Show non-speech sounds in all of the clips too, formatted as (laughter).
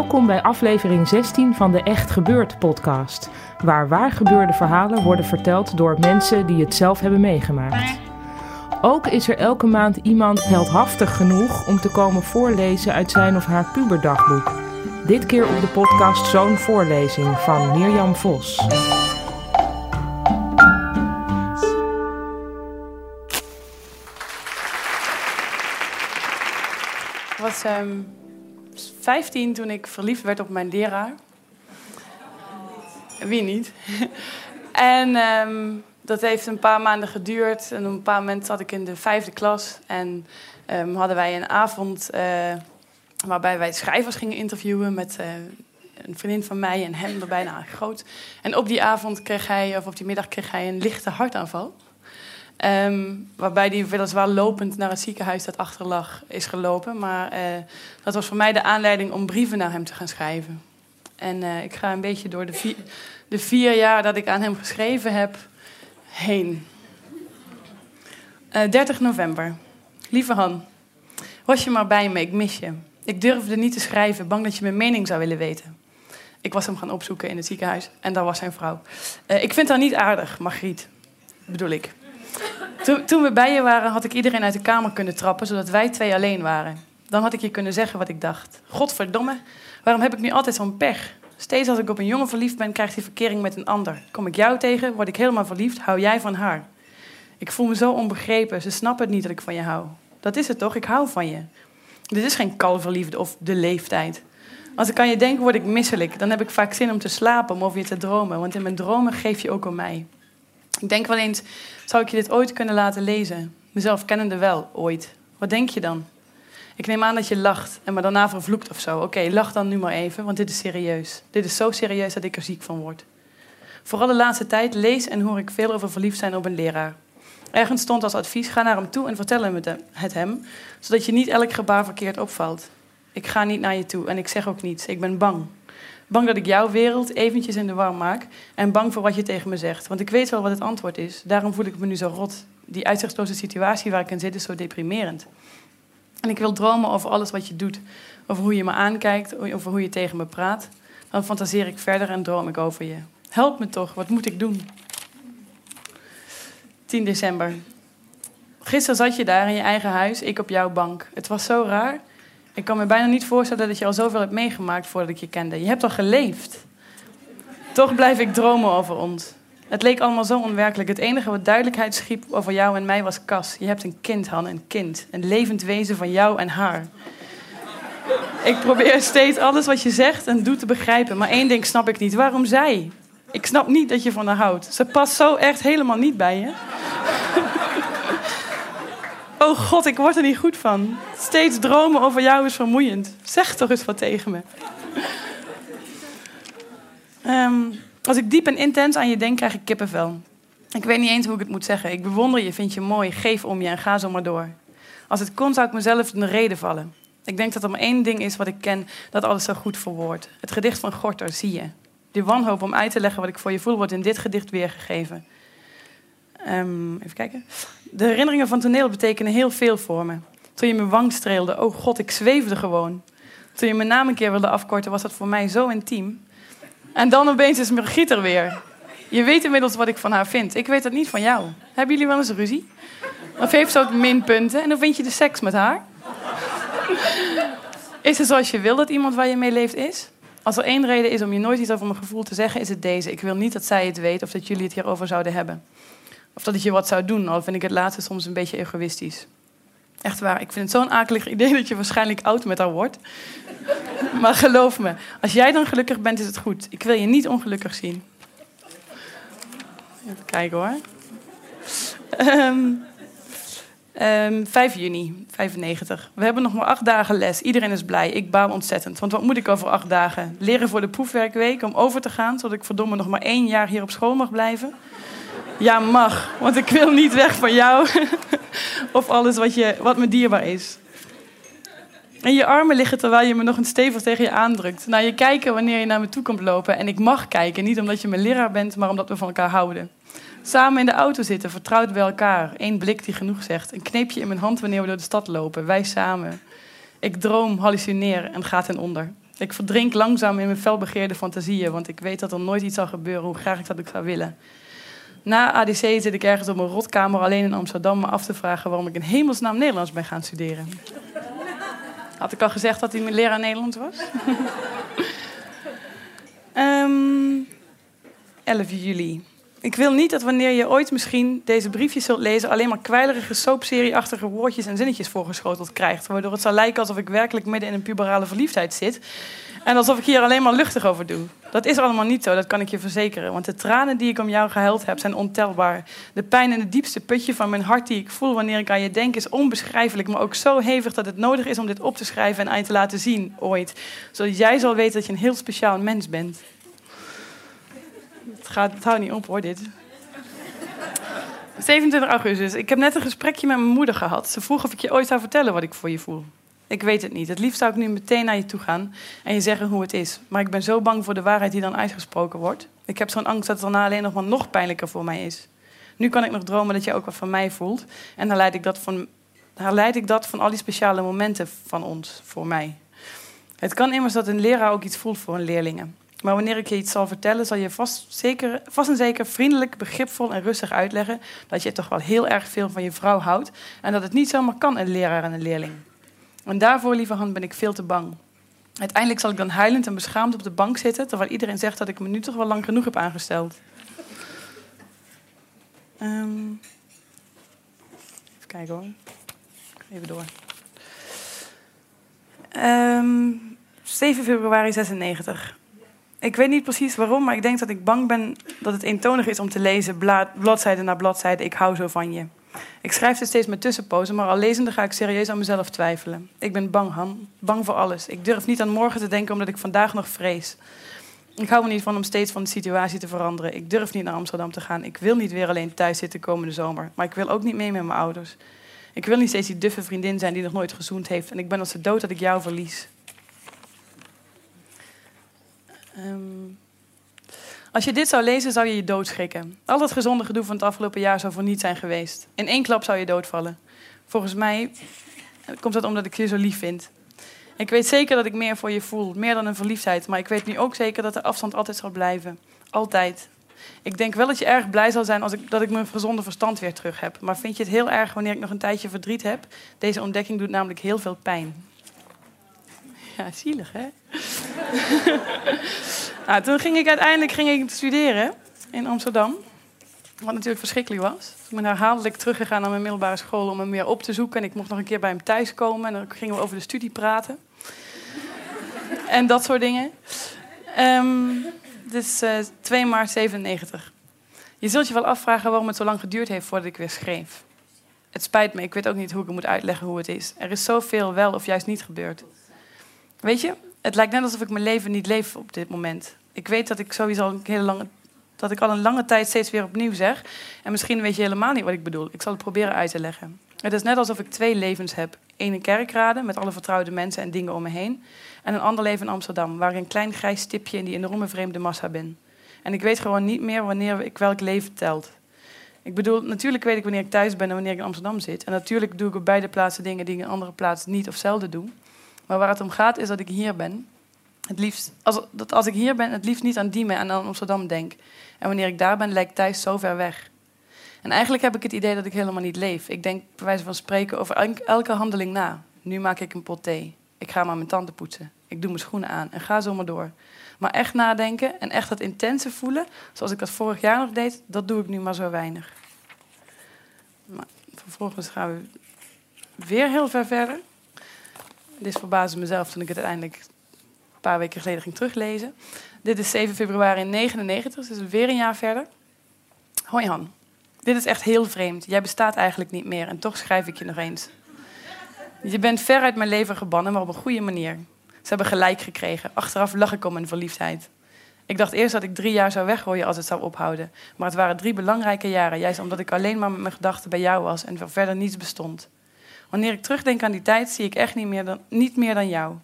Welkom bij aflevering 16 van de Echt Gebeurd podcast, waar waar gebeurde verhalen worden verteld door mensen die het zelf hebben meegemaakt. Ook is er elke maand iemand heldhaftig genoeg om te komen voorlezen uit zijn of haar puberdagboek. Dit keer op de podcast Zo'n voorlezing van Mirjam Vos. Was um, 15 toen ik verliefd werd op mijn leraar. Wie niet? (laughs) en um, dat heeft een paar maanden geduurd. En op een paar moment zat ik in de vijfde klas. En um, hadden wij een avond uh, waarbij wij schrijvers gingen interviewen met uh, een vriendin van mij en hem erbij, nou, groot. En op die avond kreeg hij, of op die middag kreeg hij een lichte hartaanval. Um, waarbij hij weliswaar lopend naar het ziekenhuis dat achter lag is gelopen. Maar uh, dat was voor mij de aanleiding om brieven naar hem te gaan schrijven. En uh, ik ga een beetje door de vier, de jaar dat ik aan hem geschreven heb heen. Uh, eh, 30 november. Lieve Han, was je maar bij me, ik mis je. Ik durfde niet te schrijven, bang dat je mijn mening zou willen weten. Ik was hem gaan opzoeken in het ziekenhuis en daar was zijn vrouw. ik vind haar niet aardig, Margriet, bedoel ik. Toen, toen, we bij je waren, had ik iedereen uit de kamer kunnen trappen, zodat wij twee alleen waren. Dan had ik je kunnen zeggen wat ik dacht. Godverdomme, waarom heb ik nu altijd zo'n pech? Steeds als ik op een jongen verliefd ben, krijgt hij verkering met een ander. Kom ik jou tegen, word ik helemaal verliefd, hou jij van haar. Ik voel me zo onbegrepen, ze snappen het niet dat ik van je hou. Dat is het toch, ik hou van je. Dit is geen kalverliefde of de leeftijd. Als ik aan je denk, word ik misselijk. Dan heb ik vaak zin om te slapen, om over je te dromen. Want in mijn dromen geef je ook om mij. Ik denk wel eens, zou ik je dit ooit kunnen laten lezen? Mezelf kennende wel, ooit. Wat denk je dan? Ik neem aan dat je lacht en me daarna vervloekt of zo. Oké, lach dan nu maar even, want dit is serieus. Dit is zo serieus dat ik er ziek van word. Vooral de laatste tijd lees en hoor ik veel over verliefd zijn op een leraar. Ergens stond als advies: ga naar hem toe en vertel hem het hem, zodat je niet elk gebaar verkeerd opvalt. Ik ga niet naar je toe en ik zeg ook niets. Ik ben bang. Bang dat ik jouw wereld eventjes in de war maak. En bang voor wat je tegen me zegt. Want ik weet wel wat het antwoord is. Daarom voel ik me nu zo rot. Die uitzichtloze situatie waar ik in zit is zo deprimerend. En ik wil dromen over alles wat je doet. Over hoe je me aankijkt, over hoe je tegen me praat. Dan fantaseer ik verder en droom ik over je. Help me toch, wat moet ik doen? 10 december. Gisteren zat je daar in je eigen huis, ik op jouw bank. Het was zo raar. Ik kan me bijna niet voorstellen dat je al zoveel hebt meegemaakt voordat ik je kende. Je hebt al geleefd. Toch blijf ik dromen over ons. Het leek allemaal zo onwerkelijk. Het enige wat duidelijkheid schiep over jou en mij was Cas. Je hebt een kind, Han, een kind. Een levend wezen van jou en haar. Ik probeer steeds alles wat je zegt en doet te begrijpen. Maar één ding snap ik niet. Waarom zij? Ik snap niet dat je van haar houdt. Ze past zo echt helemaal niet bij je. Oh god, ik word er niet goed van. Steeds dromen over jou is vermoeiend. Zeg toch eens wat tegen me. Um, als ik diep en intens aan je denk, krijg ik kippenvel. Ik weet niet eens hoe ik het moet zeggen. Ik bewonder je, vind je mooi, geef om je en ga zo maar door. Als het kon, zou ik mezelf in de reden vallen. Ik denk dat er maar één ding is wat ik ken dat alles zo goed verwoordt. Het gedicht van Gorter, zie je. Die wanhoop om uit te leggen wat ik voor je voel, wordt in dit gedicht weergegeven. Um, even kijken. De herinneringen van toneel betekenen heel veel voor me. Toen je mijn wang streelde, oh god, ik zweefde gewoon. Toen je mijn naam een keer wilde afkorten, was dat voor mij zo intiem. En dan opeens is Margriet er weer. Je weet inmiddels wat ik van haar vind. Ik weet dat niet van jou. Hebben jullie wel eens ruzie? Of heeft ze ook minpunten? En hoe vind je de seks met haar? Is het zoals je wil dat iemand waar je mee leeft is? Als er één reden is om je nooit iets over mijn gevoel te zeggen, is het deze. Ik wil niet dat zij het weet of dat jullie het hierover zouden hebben. Of dat ik je wat zou doen, al vind ik het laatste soms een beetje egoïstisch. Echt waar, ik vind het zo'n akelig idee dat je waarschijnlijk oud met haar wordt. (laughs) maar geloof me, als jij dan gelukkig bent, is het goed. Ik wil je niet ongelukkig zien. Even kijken hoor. Um, um, 5 juni, 95. We hebben nog maar acht dagen les. Iedereen is blij. Ik baal ontzettend. Want wat moet ik over acht dagen? Leren voor de proefwerkweek om over te gaan, zodat ik verdomme nog maar één jaar hier op school mag blijven? Ja, mag. Want ik wil niet weg van jou. (laughs) of alles wat, je, wat me dierbaar is. En je armen liggen terwijl je me nog een stevig tegen je aandrukt. Naar je kijken wanneer je naar me toe komt lopen. En ik mag kijken, niet omdat je mijn leraar bent, maar omdat we van elkaar houden. Samen in de auto zitten, vertrouwd bij elkaar. Eén blik die genoeg zegt. Een kneepje in mijn hand wanneer we door de stad lopen. Wij samen. Ik droom, hallucineer en ga ten onder. Ik verdrink langzaam in mijn felbegeerde fantasieën, want ik weet dat er nooit iets zal gebeuren hoe graag ik dat ik zou willen. Na ADC zit ik ergens op een rotkamer alleen in Amsterdam me af te vragen waarom ik in hemelsnaam Nederlands ben gaan studeren. Had ik al gezegd dat hij mijn leraar Nederlands was? um, (laughs) ehm, 11 juli. Ik wil niet dat wanneer je ooit misschien deze briefjes zult lezen... alleen maar kwijlerige soapserieachtige woordjes en zinnetjes voorgeschoteld krijgt. Waardoor het zal lijken alsof ik werkelijk midden in een puberale verliefdheid zit... En alsof ik hier alleen maar luchtig over doe. Dat is allemaal niet zo, dat kan ik je verzekeren. Want de tranen die ik om jou gehuild heb, zijn ontelbaar. De pijn in het diepste putje van mijn hart die ik voel wanneer ik aan je denk, is onbeschrijfelijk. Maar ook zo hevig dat het nodig is om dit op te schrijven en aan je te laten zien ooit. Zodat jij zal weten dat je een heel speciaal mens bent. Het, gaat, het houdt niet op hoor, dit. 27 augustus. Ik heb net een gesprekje met mijn moeder gehad. Ze vroeg of ik je ooit zou vertellen wat ik voor je voel. Ik weet het niet. Het liefst zou ik nu meteen naar je toe gaan en je zeggen hoe het is. Maar ik ben zo bang voor de waarheid die dan uitgesproken wordt. Ik heb zo'n angst dat het daarna alleen nog maar nog pijnlijker voor mij is. Nu kan ik nog dromen dat je ook wat van mij voelt. En dan leid ik dat van, leid ik dat van al die speciale momenten van ons voor mij. Het kan immers dat een leraar ook iets voelt voor een leerlingen. Maar wanneer ik je iets zal vertellen, zal je vast, zeker, vast en zeker vriendelijk, begripvol en rustig uitleggen dat je toch wel heel erg veel van je vrouw houdt en dat het niet zomaar kan, een leraar en een leerling. En daarvoor, lieve hand, ben ik veel te bang. Uiteindelijk zal ik dan huilend en beschaamd op de bank zitten, terwijl iedereen zegt dat ik me nu toch wel lang genoeg heb aangesteld. Um, even kijken hoor. Even door. Um, ehm, 7 februari 96. Ik weet niet precies waarom, maar ik denk dat ik bang ben dat het eentonig is om te lezen, bladzijde na bladzijde. Ik hou zo van je. Ik schrijf ze steeds met tussenpozen, maar al lezende ga ik serieus aan mezelf twijfelen. Ik ben bang, Han. Bang voor alles. Ik durf niet aan morgen te denken omdat ik vandaag nog vrees. Ik hou er niet van om steeds van de situatie te veranderen. Ik durf niet naar Amsterdam te gaan. Ik wil niet weer alleen thuis zitten komende zomer. Maar ik wil ook niet mee met mijn ouders. Ik wil niet steeds die duffe vriendin zijn die nog nooit gezoend heeft. En ik ben als de dood dat ik jou verlies. Um, als je dit zou lezen, zou je je doodschrikken. Al het gezonde gedoe van het afgelopen jaar zou voor niets zijn geweest. In één klap zou je doodvallen. Volgens mij komt dat omdat ik je zo lief vind. Ik weet zeker dat ik meer voor je voel, meer dan een verliefdheid. Maar ik weet nu ook zeker dat de afstand altijd zal blijven. Altijd. Ik denk wel dat je erg blij zal zijn als ik, dat ik mijn gezonde verstand weer terug heb. Maar vind je het heel erg wanneer ik nog een tijdje verdriet heb? Deze ontdekking doet namelijk heel veel pijn. Ja, zielig hè? (laughs) Nou, toen ging ik uiteindelijk ging ik studeren in Amsterdam. Wat natuurlijk verschrikkelijk was. Ik ben herhaaldelijk teruggegaan naar mijn middelbare school om hem meer op te zoeken. En ik mocht nog een keer bij hem thuis komen. En dan gingen we over de studie praten. (laughs) en dat soort dingen. Um, uh, 2 maart 97. Je zult je wel afvragen waarom het zo lang geduurd heeft voordat ik weer schreef. Het spijt me, ik weet ook niet hoe ik het moet uitleggen hoe het is. Er is zoveel wel of juist niet gebeurd. Weet je, het lijkt net alsof ik mijn leven niet leef op dit moment. Ik weet dat ik sowieso al een hele lange, dat ik al een lange tijd steeds weer opnieuw zeg. En misschien weet je helemaal niet wat ik bedoel. Ik zal het proberen uit te leggen. Het is net alsof ik twee levens heb. Eén in kerkraden met alle vertrouwde mensen en dingen om me heen. En een ander leven in Amsterdam, waar ik een klein grijs stipje in die enorme vreemde massa ben. En ik weet gewoon niet meer wanneer ik welk leven telt. Ik bedoel, natuurlijk weet ik wanneer ik thuis ben en wanneer ik in Amsterdam zit. En natuurlijk doe ik op beide plaatsen dingen die ik in andere plaatsen niet of zelden doe. Maar waar het om gaat is dat ik hier ben het liefst, als, dat als ik hier ben, het liefst niet aan Diemen en aan Amsterdam denk. En wanneer ik daar ben, lijkt thuis zo ver weg. En eigenlijk heb ik het idee dat ik helemaal niet leef. Ik denk bij wijze van spreken over elke handeling na. Nu maak ik een pot thee. Ik ga maar mijn tanden poetsen. Ik doe mijn schoenen aan en ga zo maar door. Maar echt nadenken en echt dat intense voelen, zoals ik dat vorig jaar nog deed, dat doe ik nu maar zo weinig. Maar vervolgens gaan we weer heel ver verder. Dit verbaasde mezelf toen ik het uiteindelijk een paar weken geleden ging teruglezen. Dit is 7 februari 1999, dus weer een jaar verder. Hoi Han, dit is echt heel vreemd. Jij bestaat eigenlijk niet meer en toch schrijf ik je nog eens. Je bent ver uit mijn leven gebannen, maar op een goede manier. Ze hebben gelijk gekregen. Achteraf lach ik om mijn verliefdheid. Ik dacht eerst dat ik drie jaar zou weggooien als het zou ophouden. Maar het waren drie belangrijke jaren, juist omdat ik alleen maar met mijn gedachten bij jou was en verder niets bestond. Wanneer ik terugdenk aan die tijd, zie ik echt niet meer dan, niet meer dan jou.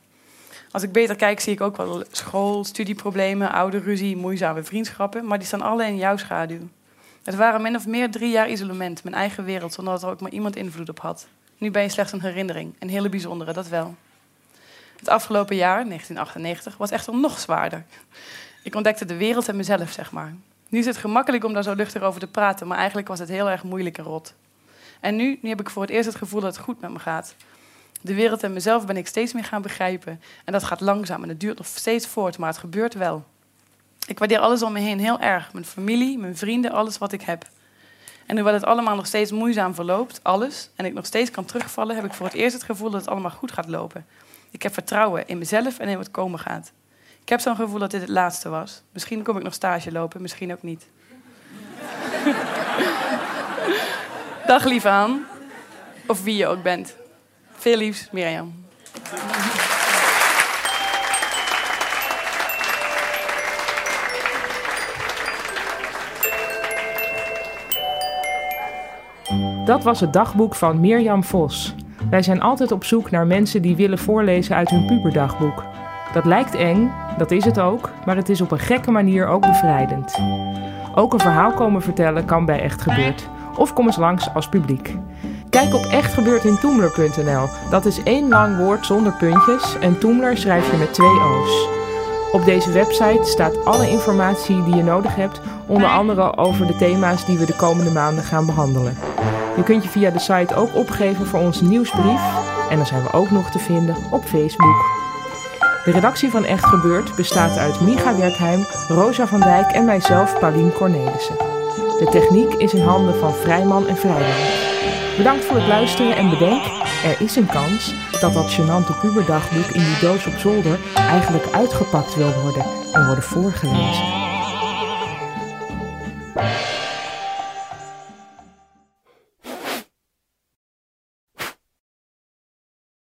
Als ik beter kijk, zie ik ook wel school, studieproblemen, oude ruzie, moeizame vriendschappen, maar die staan alle in jouw schaduw. Het waren min of meer drie jaar isolement, mijn eigen wereld, zonder dat er ook maar iemand invloed op had. Nu ben je slechts een herinnering, een hele bijzondere, dat wel. Het afgelopen jaar, 1998, was echter nog zwaarder. Ik ontdekte de wereld en mezelf, zeg maar. Nu is het gemakkelijk om daar zo luchtig over te praten, maar eigenlijk was het heel erg moeilijk en rot. En nu, nu heb ik voor het eerst het gevoel dat het goed met me gaat. De wereld en mezelf ben ik steeds meer gaan begrijpen. En dat gaat langzaam en het duurt nog steeds voort, maar het gebeurt wel. Ik waardeer alles om me heen heel erg. Mijn familie, mijn vrienden, alles wat ik heb. En hoewel het allemaal nog steeds moeizaam verloopt, alles, en ik nog steeds kan terugvallen, heb ik voor het eerst het gevoel dat het allemaal goed gaat lopen. Ik heb vertrouwen in mezelf en in wat komen gaat. Ik heb zo'n gevoel dat dit het laatste was. Misschien kom ik nog stage lopen, misschien ook niet. Dag lieve Han. Of wie je ook bent. Veel liefs, Mirjam. Dat was het dagboek van Mirjam Vos. Wij zijn altijd op zoek naar mensen die willen voorlezen uit hun puberdagboek. Dat lijkt eng, dat is het ook, maar het is op een gekke manier ook bevrijdend. Ook een verhaal komen vertellen kan bij Echt Gebeurd. Of kom eens langs als publiek. Kijk op echtgebeurtintoemler.nl. Dat is één lang woord zonder puntjes en Toemler schrijf je met twee O's. Op deze website staat alle informatie die je nodig hebt, onder andere over de thema's die we de komende maanden gaan behandelen. Je kunt je via de site ook opgeven voor onze nieuwsbrief en dan zijn we ook nog te vinden op Facebook. De redactie van Echt Gebeurd bestaat uit Micha Werkheim, Rosa van Dijk en mijzelf, Paulien Cornelissen. De techniek is in handen van Vrijman en Vrijman. Bedankt voor het luisteren en bedenk, er is een kans dat dat gênante puberdagboek in die doos op zolder eigenlijk uitgepakt wil worden en worden voorgelezen.